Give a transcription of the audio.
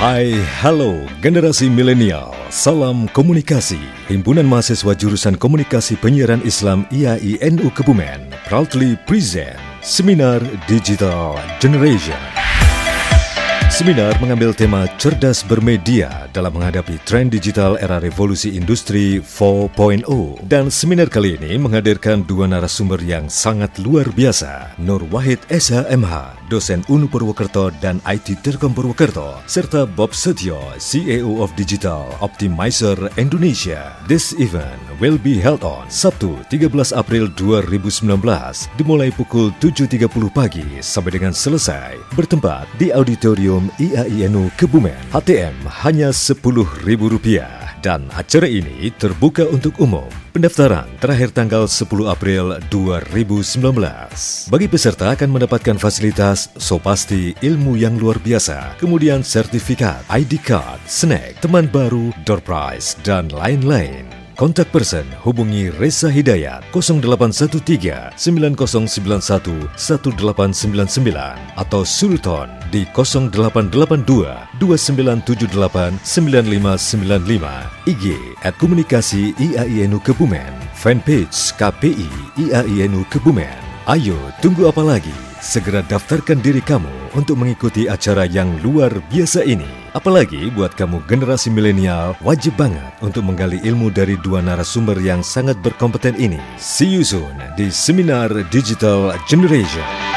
Hai, halo generasi milenial. Salam komunikasi. Himpunan Mahasiswa Jurusan Komunikasi Penyiaran Islam IAINU Kebumen proudly present Seminar Digital Generation. Seminar mengambil tema cerdas bermedia dalam menghadapi tren digital era revolusi industri 4.0. Dan seminar kali ini menghadirkan dua narasumber yang sangat luar biasa. Nur Wahid SHMH, dosen UNU Purwokerto dan IT Telkom Purwokerto, serta Bob Setio, CEO of Digital Optimizer Indonesia. This event will be held on Sabtu 13 April 2019 dimulai pukul 7.30 pagi sampai dengan selesai bertempat di auditorium IAINU Kebumen. HTM hanya Rp10.000 dan acara ini terbuka untuk umum. Pendaftaran terakhir tanggal 10 April 2019. Bagi peserta akan mendapatkan fasilitas Sopasti ilmu yang luar biasa, kemudian sertifikat, ID card, snack, teman baru, door prize, dan lain-lain. Kontak person hubungi Reza Hidayat 0813 9091 1899 atau Sultan di 0882 2978 9595 IG at Komunikasi IAINU Kebumen Fanpage KPI IAINU Kebumen Ayo tunggu apa lagi? Segera daftarkan diri kamu untuk mengikuti acara yang luar biasa ini. Apalagi buat kamu generasi milenial, wajib banget untuk menggali ilmu dari dua narasumber yang sangat berkompeten ini. See you soon di Seminar Digital Generation.